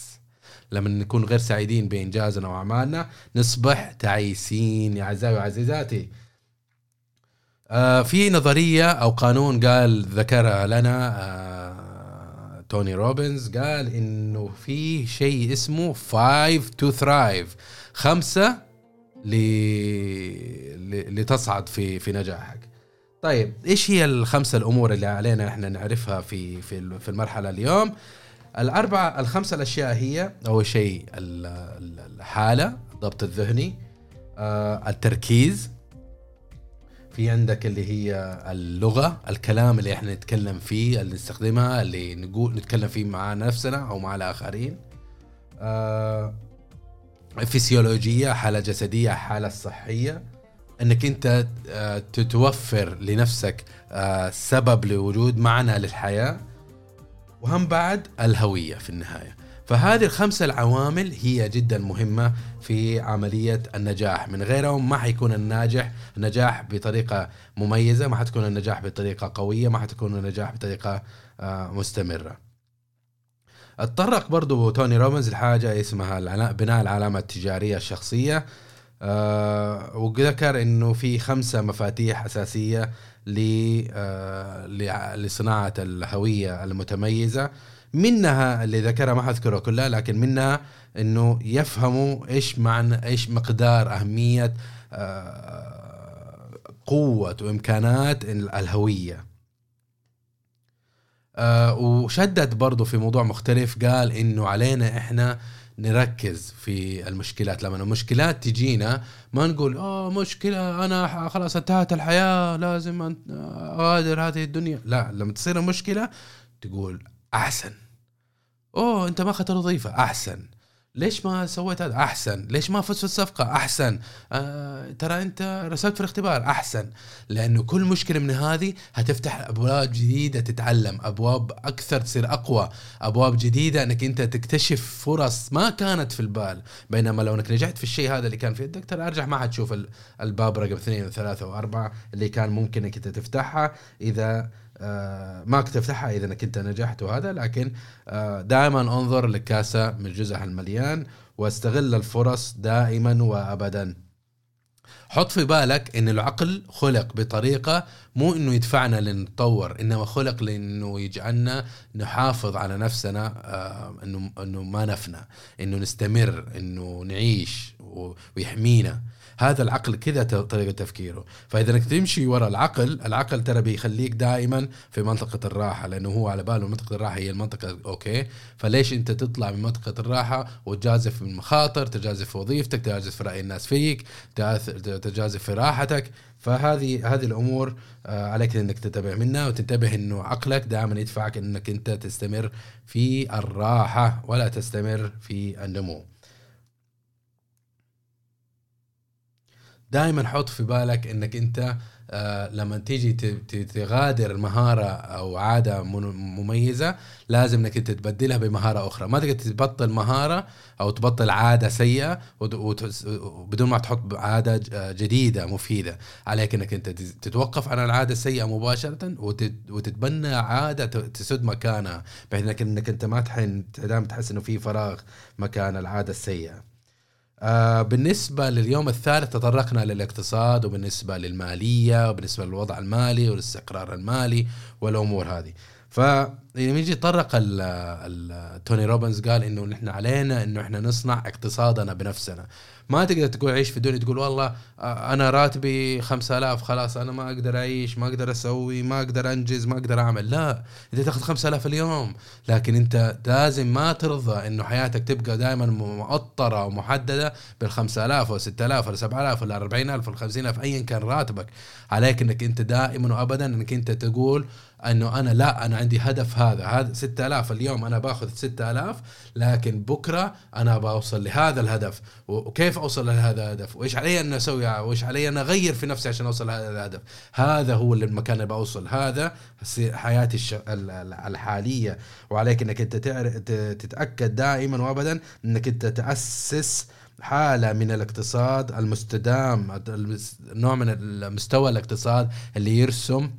Speaker 1: لما نكون غير سعيدين بإنجازنا وأعمالنا نصبح تعيسين. يا اعزائي وعزيزاتي في نظرية أو قانون قال ذكرها لنا آه توني روبنز قال إنه في شيء اسمه five to thrive خمسة ل... لتصعد في في نجاحك. طيب إيش هي الخمسة الأمور اللي علينا إحنا نعرفها في في في المرحلة اليوم؟ الاربعه الخمسة الأشياء هي أول شيء الحالة الضبط الذهني آه التركيز في عندك اللي هي اللغة الكلام اللي إحنا نتكلم فيه اللي نستخدمها اللي نقول نتكلم فيه مع نفسنا أو مع الآخرين. آه فسيولوجيه حالة جسدية حالة صحية. إنك أنت آه تتوفر لنفسك آه سبب لوجود معنى للحياة. وهم بعد الهوية في النهاية. فهذه الخمسة العوامل هي جدا مهمة في عملية النجاح. من غيرهم ما حيكون الناجح النجاح بطريقة مميزة ما حتكون النجاح بطريقة قوية ما حتكون النجاح بطريقة آه، مستمرة. اتطرق برضو توني روبنز لحاجة اسمها بناء العلامة التجارية الشخصية. أه وذكر إنه في خمسة مفاتيح أساسية آه، لصناعة الهوية المتميزة. منها اللي ذكرها ما حذكرها كلها لكن منها إنه يفهموا إيش معنى إيش مقدار أهمية آه، قوة وإمكانات الهوية. آه، وشدد برضه في موضوع مختلف قال إنه علينا إحنا نركز في المشكلات. لما المشكلات تجينا ما نقول آه مشكلة أنا خلاص انتهت الحياة لازم أغادر هذه الدنيا. لا لما تصير المشكلة تقول أحسن. أوه أنت ما أخذت الوظيفة. أحسن. ليش ما سويت هذا؟ أحسن. ليش ما فزت في الصفقة؟ أحسن. آه ترى أنت رسبت في الاختبار. أحسن. لأنه كل مشكلة من هذه هتفتح أبواب جديدة تتعلم. أبواب أكثر تصير أقوى. أبواب جديدة أنك أنت تكتشف فرص ما كانت في البال. بينما لو أنك نجحت في الشيء هذا اللي كان في يدك ترى ارجع ما حتشوف الباب رقم اثنين وثلاثة وأربعة اللي كان ممكن أنك تفتحها إذا آه، ما تفتحها إذا انك انت نجحت وهذا لكن آه، دائما أنظر للكاسة من جزءها المليان وأستغل الفرص دائما وابدا. حط في بالك إن العقل خلق بطريقة مو إنه يدفعنا لنتطور إنما خلق لإنه يجعلنا نحافظ على نفسنا آه، إنه إنه ما نفنى إنه نستمر إنه نعيش ويحمينا. هذا العقل كذا طريقة تفكيره. فإذا إنك تمشي ورا العقل العقل ترى بيخليك دائما في منطقة الراحة لأنه هو على باله منطقة الراحة هي المنطقة أوكي؟ فليش أنت تطلع من منطقة الراحة وتجازف من المخاطر تجازف في وظيفتك تجازف في رأي الناس فيك تجازف في راحتك؟ فهذه هذه الأمور آه، عليك إنك تنتبه منها وتنتبه إنه عقلك دائما يدفعك إنك أنت تستمر في الراحة ولا تستمر في النمو. دائما حط في بالك إنك أنت آه لما تيجي تغادر مهارة أو عادة مميزة لازم إنك أنت تبدلها بمهارة أخرى. ما تقدر تبطل مهارة أو تبطل عادة سيئة بدون ما تحط عادة جديدة مفيدة. عليك إنك أنت تتوقف عن العادة السيئة مباشرة وتتبنى عادة تسد مكانها بحيث انك أنت ما تحس إنه في فراغ مكان العادة السيئة. آه بالنسبة لليوم الثالث تطرقنا للاقتصاد وبالنسبة للمالية وبالنسبة للوضع المالي والاستقرار المالي والأمور هذه. فلما يجي يتطرق توني روبنز قال إنه نحن علينا إنه إحنا نصنع اقتصادنا بنفسنا. ما تقدر تقول عيش في الدنيا تقول والله أنا راتبي 5000 خلاص أنا ما أقدر أعيش ما أقدر أسوي ما أقدر أنجز ما أقدر أعمل. لا انت تأخذ 5000 اليوم. لكن أنت لازم ما ترضى إنه حياتك تبقى دائما مؤطرة ومحددة بال 5000 أو 6000 أو 7000 ولا 40000 ولا 50000 ايا كان راتبك. عليك إنك أنت دائما وابدا إنك أنت تقول انه أنا لا أنا عندي هدف هذا هذا 6000 اليوم أنا باخذ 6000 لكن بكرة أنا بوصل لهذا الهدف. وكيف اوصل لهذا الهدف؟ وايش علي أن أسوي؟ وايش علي أن اغير في نفسي عشان اوصل لهذا الهدف؟ هذا هو المكان اللي بوصل. هذا حياتي الحالية. وعليك إنك أنت تتأكد دائما وابدا إنك أنت تأسس حالة من الاقتصاد المستدام نوع من المستوى الاقتصاد اللي يرسم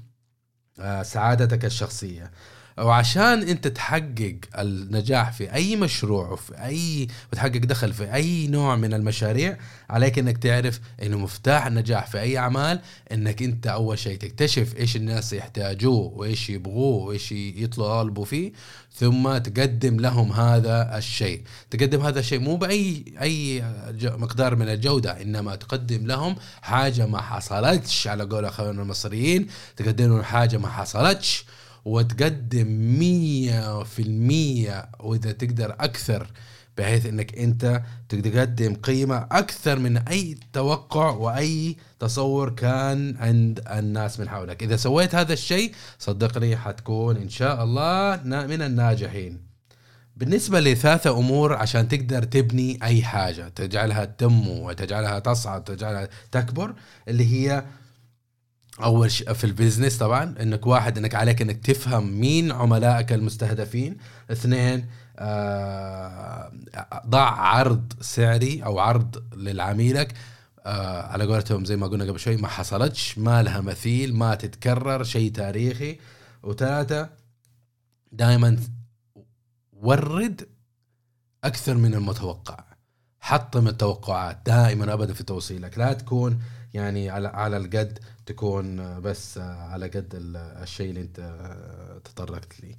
Speaker 1: سعادتك الشخصية. وعشان انت تحقق النجاح في أي مشروع وفي أي وتحقق دخل في أي نوع من المشاريع عليك إنك تعرف إنه مفتاح النجاح في أي أعمال إنك أنت أول شيء تكتشف إيش الناس يحتاجوه وإيش يبغوه وإيش يطلبوا فيه ثم تقدم لهم هذا الشيء. تقدم هذا الشيء مو بأي أي مقدار من الجودة إنما تقدم لهم حاجة ما حصلتش على قول اخواننا المصريين تقدم لهم حاجة ما حصلتش. وتقدم مية في المية وإذا تقدر أكثر بحيث إنك أنت تقدم قيمة أكثر من أي توقع وأي تصور كان عند الناس من حولك. إذا سويت هذا الشيء صدقني حتكون إن شاء الله من الناجحين. بالنسبة لثلاثة أمور عشان تقدر تبني أي حاجة تجعلها تنمو وتجعلها تصعد تجعلها تكبر اللي هي أول شيء في البيزنس طبعا إنك واحد إنك عليك إنك تفهم مين عملائك المستهدفين. اثنين آه ضع عرض سعري أو عرض للعميلك. آه على قولتهم زي ما قلنا قبل شوي ما حصلتش ما لها مثيل ما تتكرر شيء تاريخي. وثلاثة دائما ورد أكثر من المتوقع. حطم التوقعات دائما ابدا في توصيلك. لا تكون يعني على على القد تكون بس على قد الشيء اللي انت تطرقت لي.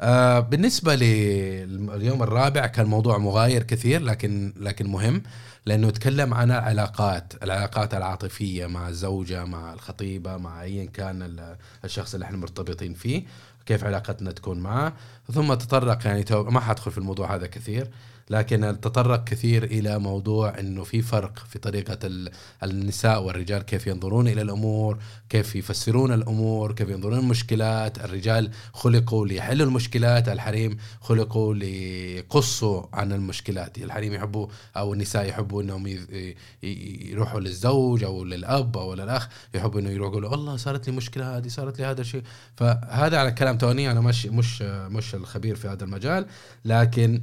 Speaker 1: آه، بالنسبة لليوم الرابع كان موضوع مغاير كثير لكن لكن مهم لأنه يتكلم عن العلاقات، العلاقات العاطفية مع الزوجة، مع الخطيبة، مع ايا كان الشخص اللي إحنا مرتبطين فيه، كيف علاقتنا تكون معه، ثم تطرق يعني ما حدخل في الموضوع هذا كثير، لكن تطرق كثير إلى موضوع إنه في فرق في طريقة النساء والرجال كيف ينظرون إلى الأمور، كيف يفسرون الأمور، كيف ينظرون المشكلات، الرجال خلقوا ليحلوا المشكلات، الحريم خلقوا ليقصوا عن المشكلات، الحريم يحبوا أو النساء يحبوا إنهم يروحوا للزوج أو للأب أو للأخ يحبوا إنه يروحوا يقولوا والله صارت لي مشكلة هذه صارت لي هذا الشيء، فهذا على كلام توني أنا مش مش مش الخبير في هذا المجال. لكن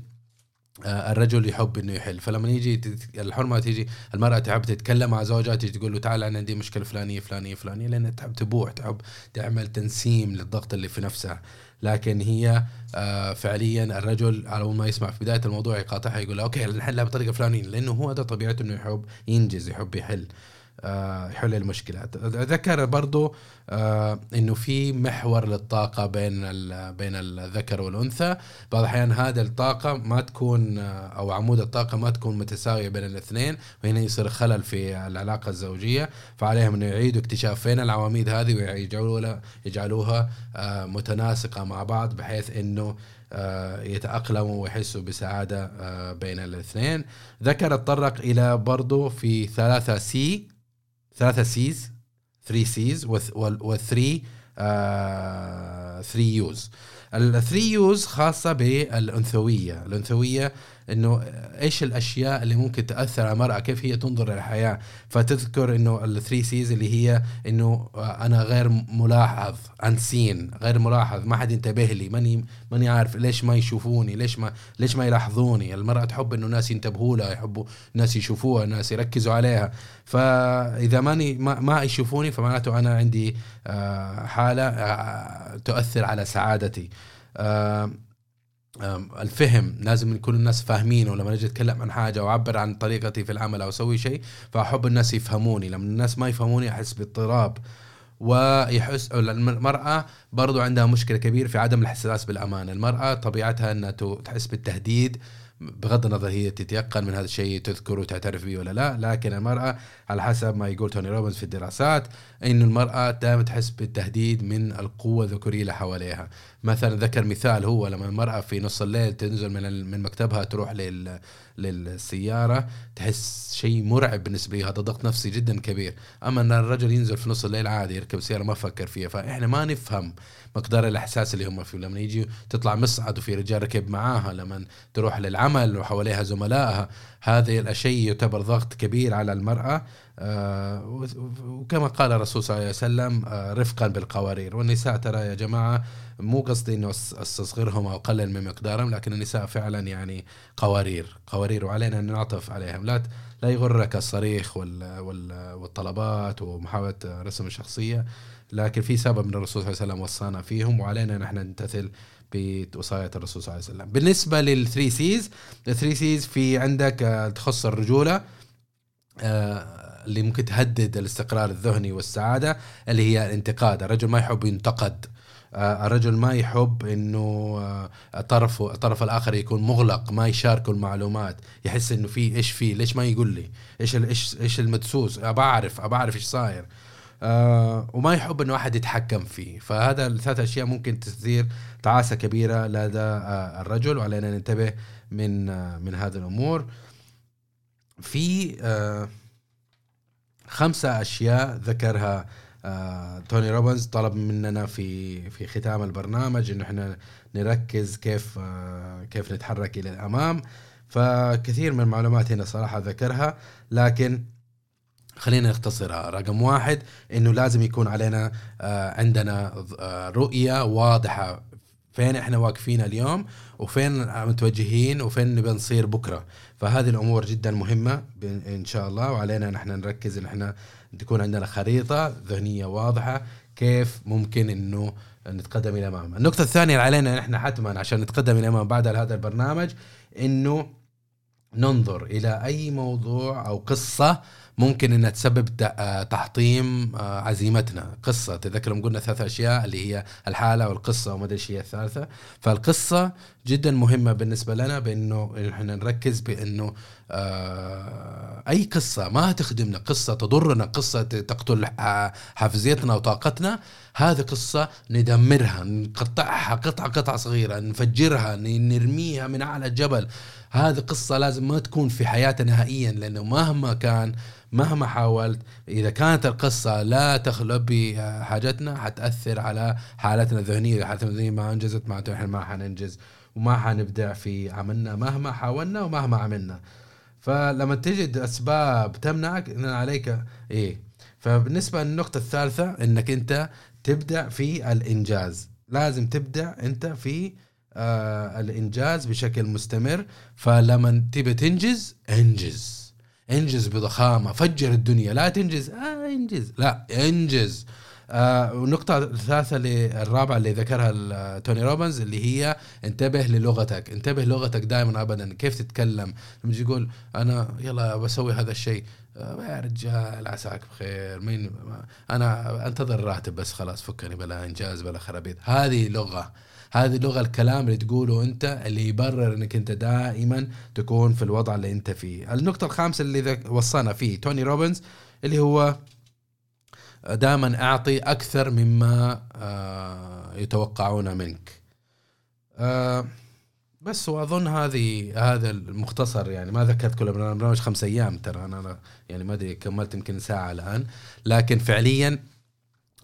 Speaker 1: الرجل يحب إنه يحل. فلما يجي الحرمة تيجي المرأة تحب تتكلم مع زوجها تيجي تقول له تعال أنا عندي مشكلة فلانية فلانية فلانية لأن تحب تبوح تحب تعمل تنسيم للضغط اللي في نفسها. لكن هي آه، فعليا الرجل على ما يسمع في بداية الموضوع يقاطعها يقول أوكي نحلها بطريقة فلانية لأنه هو هذا طبيعته إنه يحب ينجز يحب يحل. آه، يحل المشكلات ذكر برضو آه، إنه في محور للطاقة بين بين الذكر والأنثى. بعض الأحيان هذا الطاقة ما تكون آه، أو عمود الطاقة ما تكون متساوية بين الاثنين وهنا يصير خلل في العلاقة الزوجية. فعليهم إنه يعيدوا اكتشاف فين العواميد هذه ويجعلوها يجعلوها متناسقة مع بعض بحيث إنه يتأقلموا ويحسوا بسعادة بين الاثنين. ذكر تطرق إلى برضو في ثلاثة C. ثلاثة سيز 3 سيز و3 3 Us ال 3 Us خاصة بالأنثوية. الأنثوية إنه إيش الأشياء اللي ممكن تأثر على المرأة؟ كيف هي تنظر للحياة؟ فتذكر إنه ال three Cs اللي هي إنه أنا غير ملاحظ unseen غير ملاحظ ما حد ينتبه لي ماني ماني عارف ليش ما يشوفوني ليش ما ليش ما يلاحظوني؟ المرأة تحب إنه الناس ينتبهوا لها يحبوا الناس يشوفوها الناس يركزوا عليها. فإذا ماني ما, ما يشوفوني فمعناته أنا عندي آه، حالة آه، تؤثر على سعادتي. آه، الفهم لازم يكون الناس فاهمين ولما أجي اتكلم عن حاجة واعبر عن طريقتي في العمل أو أسوي شيء فأحب الناس يفهموني. لما الناس ما يفهموني أحس باضطراب ويحس المرأة برضو عندها مشكلة كبيرة في عدم الإحساس بالأمان المرأة طبيعتها أنها تحس بالتهديد بغض النظر هي تتيقن من هذا الشيء تذكر وتعترف به ولا لا لكن المرأة على حسب ما يقول توني روبنز في الدراسات أن المرأة دائما تحس بالتهديد من القوة الذكورية اللي حواليها. مثلا ذكر مثال هو لما المرأة في نص الليل تنزل من من مكتبها تروح لل للسيارة تحس شيء مرعب بالنسبة لي هذا ضغط نفسي جدا كبير. أما أن الرجل ينزل في نص الليل عادي يركب سيارة ما فكر فيها فإحنا ما نفهم مقدار الإحساس اللي هم فيه. لما يجي تطلع مصعد وفي رجال ركب معاها لما تروح للعمل وحواليها زملائها هذه الشيء يعتبر ضغط كبير على المرأة. آه وكما قال الرسول صلى الله عليه وسلم آه رفقا بالقوارير. والنساء ترى يا جماعة مو قصدي إنه أستصغرهم أو اقلل من مقدارهم لكن النساء فعلا يعني قوارير. قوارير وعلينا أن نعطف عليهم. لا لا يغرك الصريخ والطلبات ومحاولة رسم الشخصية. لكن في سبب من الرسول صلى الله عليه وسلم وصانا فيهم وعلينا نحن نمتثل بوصاية الرسول صلى الله عليه وسلم. بالنسبة لل three Cs ال three Cs في عندك آه، تخص الرجولة آه، اللي ممكن تهدد الاستقرار الذهني والسعادة اللي هي الانتقاد. الرجل ما يحب ينتقد. آه، الرجل ما يحب إنه طرف الطرف الآخر يكون مغلق ما يشاركه المعلومات يحس إنه في إيش في ليش ما يقول لي؟ إيش إيش إيش المدسوس؟ ابى اعرف ابى اعرف إيش صاير. آه وما يحب إنه أحد يتحكم فيه. فهذا الثلاث أشياء ممكن تثير تعاسة كبيرة لدى آه الرجل وعلينا ننتبه من آه من هذه الأمور. في خمسة أشياء ذكرها توني روبنز. طلب مننا في في ختام البرنامج انه إحنا نركز كيف كيف نتحرك إلى الأمام. فكثير من المعلومات هنا صراحة ذكرها لكن خلينا نختصرها رقم واحد إنه لازم يكون علينا آه عندنا آه رؤية واضحة. فين إحنا واقفين اليوم؟ وفين متوجهين؟ وفين نبي نصير بكرة؟ فهذه الأمور جدا مهمة إن شاء الله. وعلينا نحن نركز إن إحنا تكون عندنا خريطة ذهنية واضحة كيف ممكن إنه نتقدم إلى الامام النقطة الثانية علينا نحن حتما عشان نتقدم إلى الامام بعد هذا البرنامج إنه ننظر إلى أي موضوع أو قصة ممكن إنها تسبب آه، تحطيم آه، عزيمتنا. قصة تذكر قلنا ثلاث أشياء اللي هي الحالة والقصة وما أدري هي الثالثة. فالقصة جدا مهمة بالنسبة لنا بإنه إحنا نركز بإنه آه، أي قصة ما تخدمنا قصة تضرنا قصة تقتل حافزيتنا وطاقتنا هذه قصة ندمرها نقطعها قطعة قطعة صغيرة نفجرها نرميها من أعلى الجبل هذه قصة لازم ما تكون في حياتنا نهائيا لأنه مهما كان مهما حاولت إذا كانت القصة لا تخلو بحاجتنا حتأثر على حالتنا الذهنية. حالتنا الذهنية ما أنجزت معناته إحنا ما حننجز وما حنبدع في عملنا مهما حاولنا ومهما عملنا. فلما تجد اسباب تمنعك إن عليك إيه. فبالنسبة للنقطة الثالثة إنك أنت تبدع في الإنجاز. لازم تبدع أنت في آه الإنجاز بشكل مستمر. فلما تبي تنجز انجز. انجز بضخامة فجر الدنيا. لا تنجز. آه انجز. لا انجز. آه والنقطة الثالثة اللي الرابعة اللي ذكرها توني روبنز اللي هي انتبه للغتك، انتبه لغتك دائما ابدا. كيف تتكلم، لما تجي تقول أنا يلا بسوي هذا الشيء. آه يا رجال عساك بخير. مين؟ أنا أنتظر راتب بس خلاص فكني بلا إنجاز بلا خرابيط، هذه لغة. هذه لغة الكلام اللي تقوله أنت اللي يبرر إنك أنت دائما تكون في الوضع اللي أنت فيه. النقطة الخامسة اللي وصانا فيه توني روبنز اللي هو دائما أعطي أكثر مما آه، يتوقعون منك. آه، بس وأظن هذه هذا المختصر يعني. ما ذكرت كل البرنامج خمس أيام ترى. أنا يعني ما أدري كملت يمكن ساعة الآن. لكن فعليا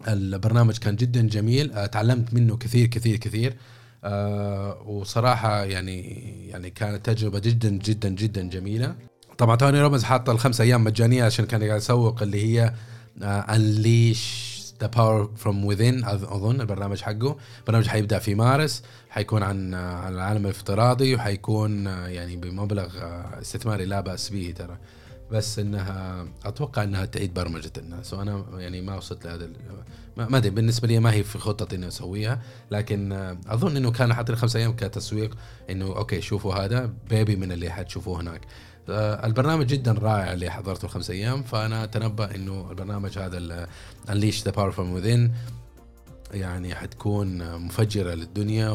Speaker 1: البرنامج كان جدا جميل آه، تعلمت منه كثير كثير كثير. آه وصراحة يعني يعني كانت تجربة جدا جدا جدا جميلة. طبعا توني روبنز حاط الخمس أيام مجانية عشان كان قاعد يسوق اللي هي انليش the power from within أظن البرنامج حقه. البرنامج حيبدأ في مارس حيكون عن عن العالم الافتراضي وحيكون يعني بمبلغ استثماري لا بأس به ترى. بس إنها أتوقع إنها تعيد برمجة الناس. وأنا يعني ما وصلت لهذا ما أدري بالنسبة لي ما هي في خطتي إني أسويها. لكن أظن إنه كان حاطين خمس أيام كتسويق إنه أوكي شوفوا هذا بيبي من اللي حتشوفوه هناك. البرنامج جدا رائع اللي حضرته الخمس أيام. فأنا أتنبأ إنه البرنامج هذا unleash the power from يعني حتكون مفجرة للدنيا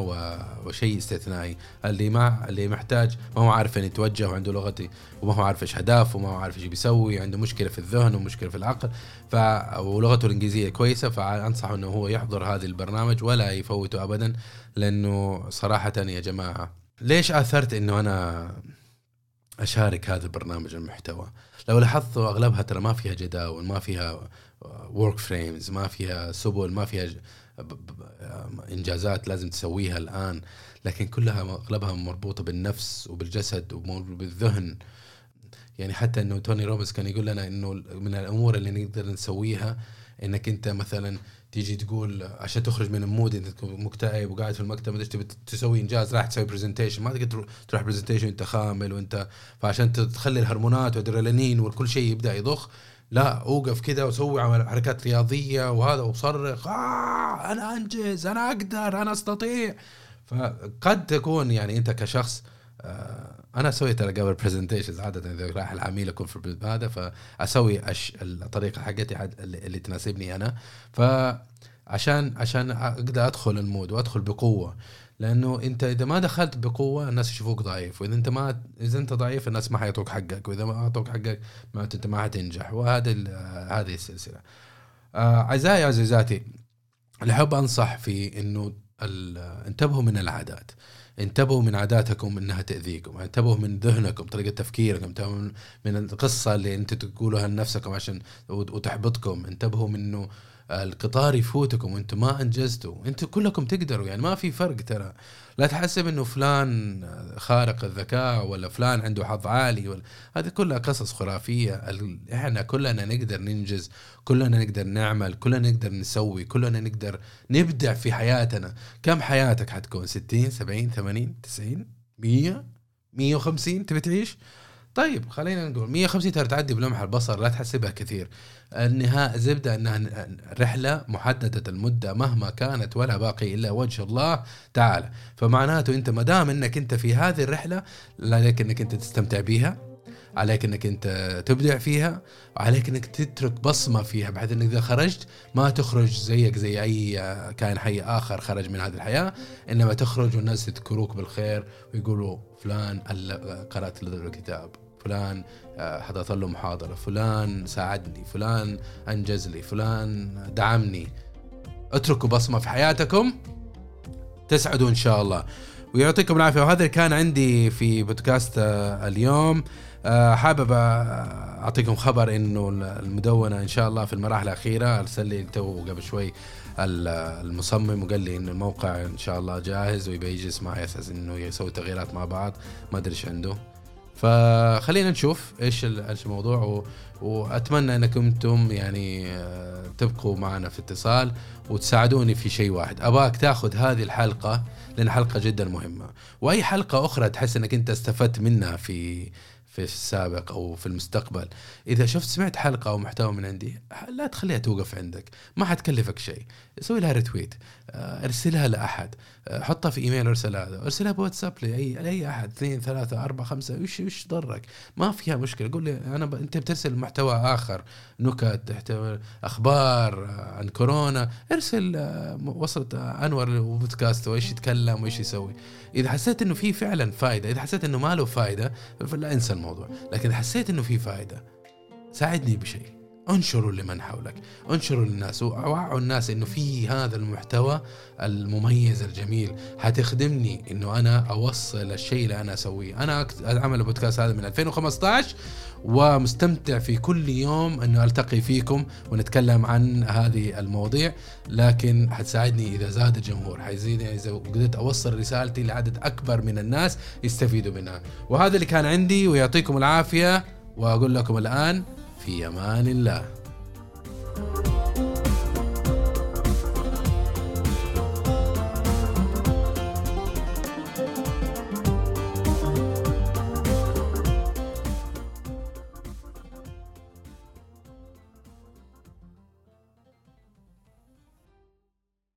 Speaker 1: وشيء استثنائي. اللي ما اللي محتاج ما هو عارف فين يتوجه وعنده لغتي وما هو عارف إيش اهدافه وما هو عارف إيش بيسوي عنده مشكلة في الذهن ومشكلة في العقل. ف ولغته الإنجليزية كويسة فأنصحه إنه هو يحضر هذا البرنامج ولا يفوته ابدا لأنه صراحة يا جماعة ليش آثرت إنه أنا أشارك هذا البرنامج المحتوى؟ لو لاحظتوا أغلبها ترى ما فيها جداول ما فيها work frames ما فيها سبل ما فيها إنجازات لازم تسويها الآن لكن كلها أغلبها مربوطة بالنفس وبالجسد وبالذهن يعني حتى إنه توني روبنز كان يقول لنا إنه من الأمور اللي نقدر نسويها إنك أنت مثلا تيجي تقول عشان تخرج من ال mood إنت تكون مكتئب وقاعد في المكتب ما تبي تسوي إنجاز راح تسوي presentation ما تقدر تروح presentation انت خامل وانت فعشان تخلي الهرمونات والأدرينالين وكل شيء يبدأ يضخ لا أوقف كذا وسوي حركات رياضية وهذا وصرخ آه أنا أنجز أنا أقدر أنا أستطيع. فقد تكون يعني أنت كشخص آه أنا أسوي ترى قبل presentations عادة إذا رايح العميل اكون في هذا فأسوي أش الطريقة حقتي اللي تناسبني أنا. فعشان عشان أقدر أدخل ال mood وأدخل بقوة لأنه أنت إذا ما دخلت بقوة الناس يشوفوك ضعيف وإذا أنت ما إذا أنت ضعيف الناس ما حيعطوك حقك وإذا ما أعطوك حقك معناته أنت ما حتنجح. وهذا هذه السلسلة. أعزائي عزيزاتي اللي احب أنصح في إنه انتبهوا من العادات. انتبهوا من عاداتكم إنها تأذيكم انتبهوا من ذهنكم طريقة تفكيركم انتبهوا من القصة اللي انت تقولوها لنفسكم عشان وتحبطكم انتبهوا من إنه القطار يفوتكم وأنتم ما أنجزتوا أنتم كلكم تقدروا يعني ما في فرق ترى. لا تحسب إنه فلان خارق الذكاء ولا فلان عنده حظ عالي ولا هذه كلها قصص خرافية. إحنا كلنا نقدر ننجز كلنا نقدر نعمل كلنا نقدر نسوي كلنا نقدر نبدع في حياتنا. كم حياتك حتكون؟ 60 70 80 90 100 150 تبي تعيش؟ طيب خلينا نقول 150 ترى تعدي بلمح البصر لا تحسبها كثير. النهاية زبدة إنها رحلة محددة المدة مهما كانت ولا باقي إلا وجه الله تعالى. فمعناته أنت ما دام إنك أنت في هذه الرحلة عليك إنك أنت تستمتع بيها. عليك إنك أنت تبدع فيها وعليك إنك تترك بصمة فيها بحيث إنك إذا خرجت ما تخرج زيك زي أي كائن حي آخر خرج من هذه الحياة إنما تخرج والناس يذكروك بالخير ويقولوا فلان قرأت له الكتاب فلان آه، حضرت له محاضرة فلان ساعدني فلان أنجز لي فلان دعمني. اتركوا بصمة في حياتكم تسعدوا إن شاء الله. ويعطيكم العافية. وهذا كان عندي في بودكاست آه، اليوم. حابب أعطيكم خبر إنه المدونة إن شاء الله في المراحل الأخيرة أرسل لي تو قبل شوي المصمم وقال لي انه الموقع إن شاء الله جاهز ويبي يجلس معي أساس إنه يسوي تغييرات مع بعض ما أدري إيش عنده. فخلينا نشوف إيش الموضوع و... وأتمنى انكم أنتم يعني آه، تبقوا معنا في اتصال وتساعدوني في شيء واحد. أباك تأخذ هذه الحلقة لأن حلقة جدا مهمة. وأي حلقة أخرى تحس إنك أنت استفدت منها في في السابق أو في المستقبل. إذا شفت سمعت حلقة أو محتوى من عندي لا تخليها توقف عندك. ما حتكلفك شيء. سوي لها ريتويت آه، ارسلها لأحد. آه، حطها في إيميل ارسلها ارسلها بواتساب لأي لأي أحد. اثنين ثلاثة أربعة خمسة. وش وش ضرك؟ ما فيها مشكلة. قول لي أنا ب... أنت بترسل محتوى آخر. نكت أخبار آه، عن كورونا. ارسل وصلت أنور وبودكاست وإيش يتكلم وإيش يسوي. إذا حسيت إنه في فعلا فائده إذا حسيت إنه ما له فائده فلا أنسى الموضوع. لكن حسيت إنه في فائده ساعدني بشيء. انشروا لمن حولك. انشروا للناس. ووعوا الناس إنه في هذا المحتوى المميز الجميل. حتخدمني إنه أنا أوصل الشيء اللي أنا أسويه. أنا أعمل البودكاست هذا من 2015 ومستمتع في كل يوم انه ألتقي فيكم ونتكلم عن هذه المواضيع لكن حتساعدني إذا زاد الجمهور. حيزيدني إذا قدرت أوصل رسالتي لعدد أكبر من الناس يستفيدوا منها. وهذا اللي كان عندي ويعطيكم العافية وأقول لكم الآن في أمان الله.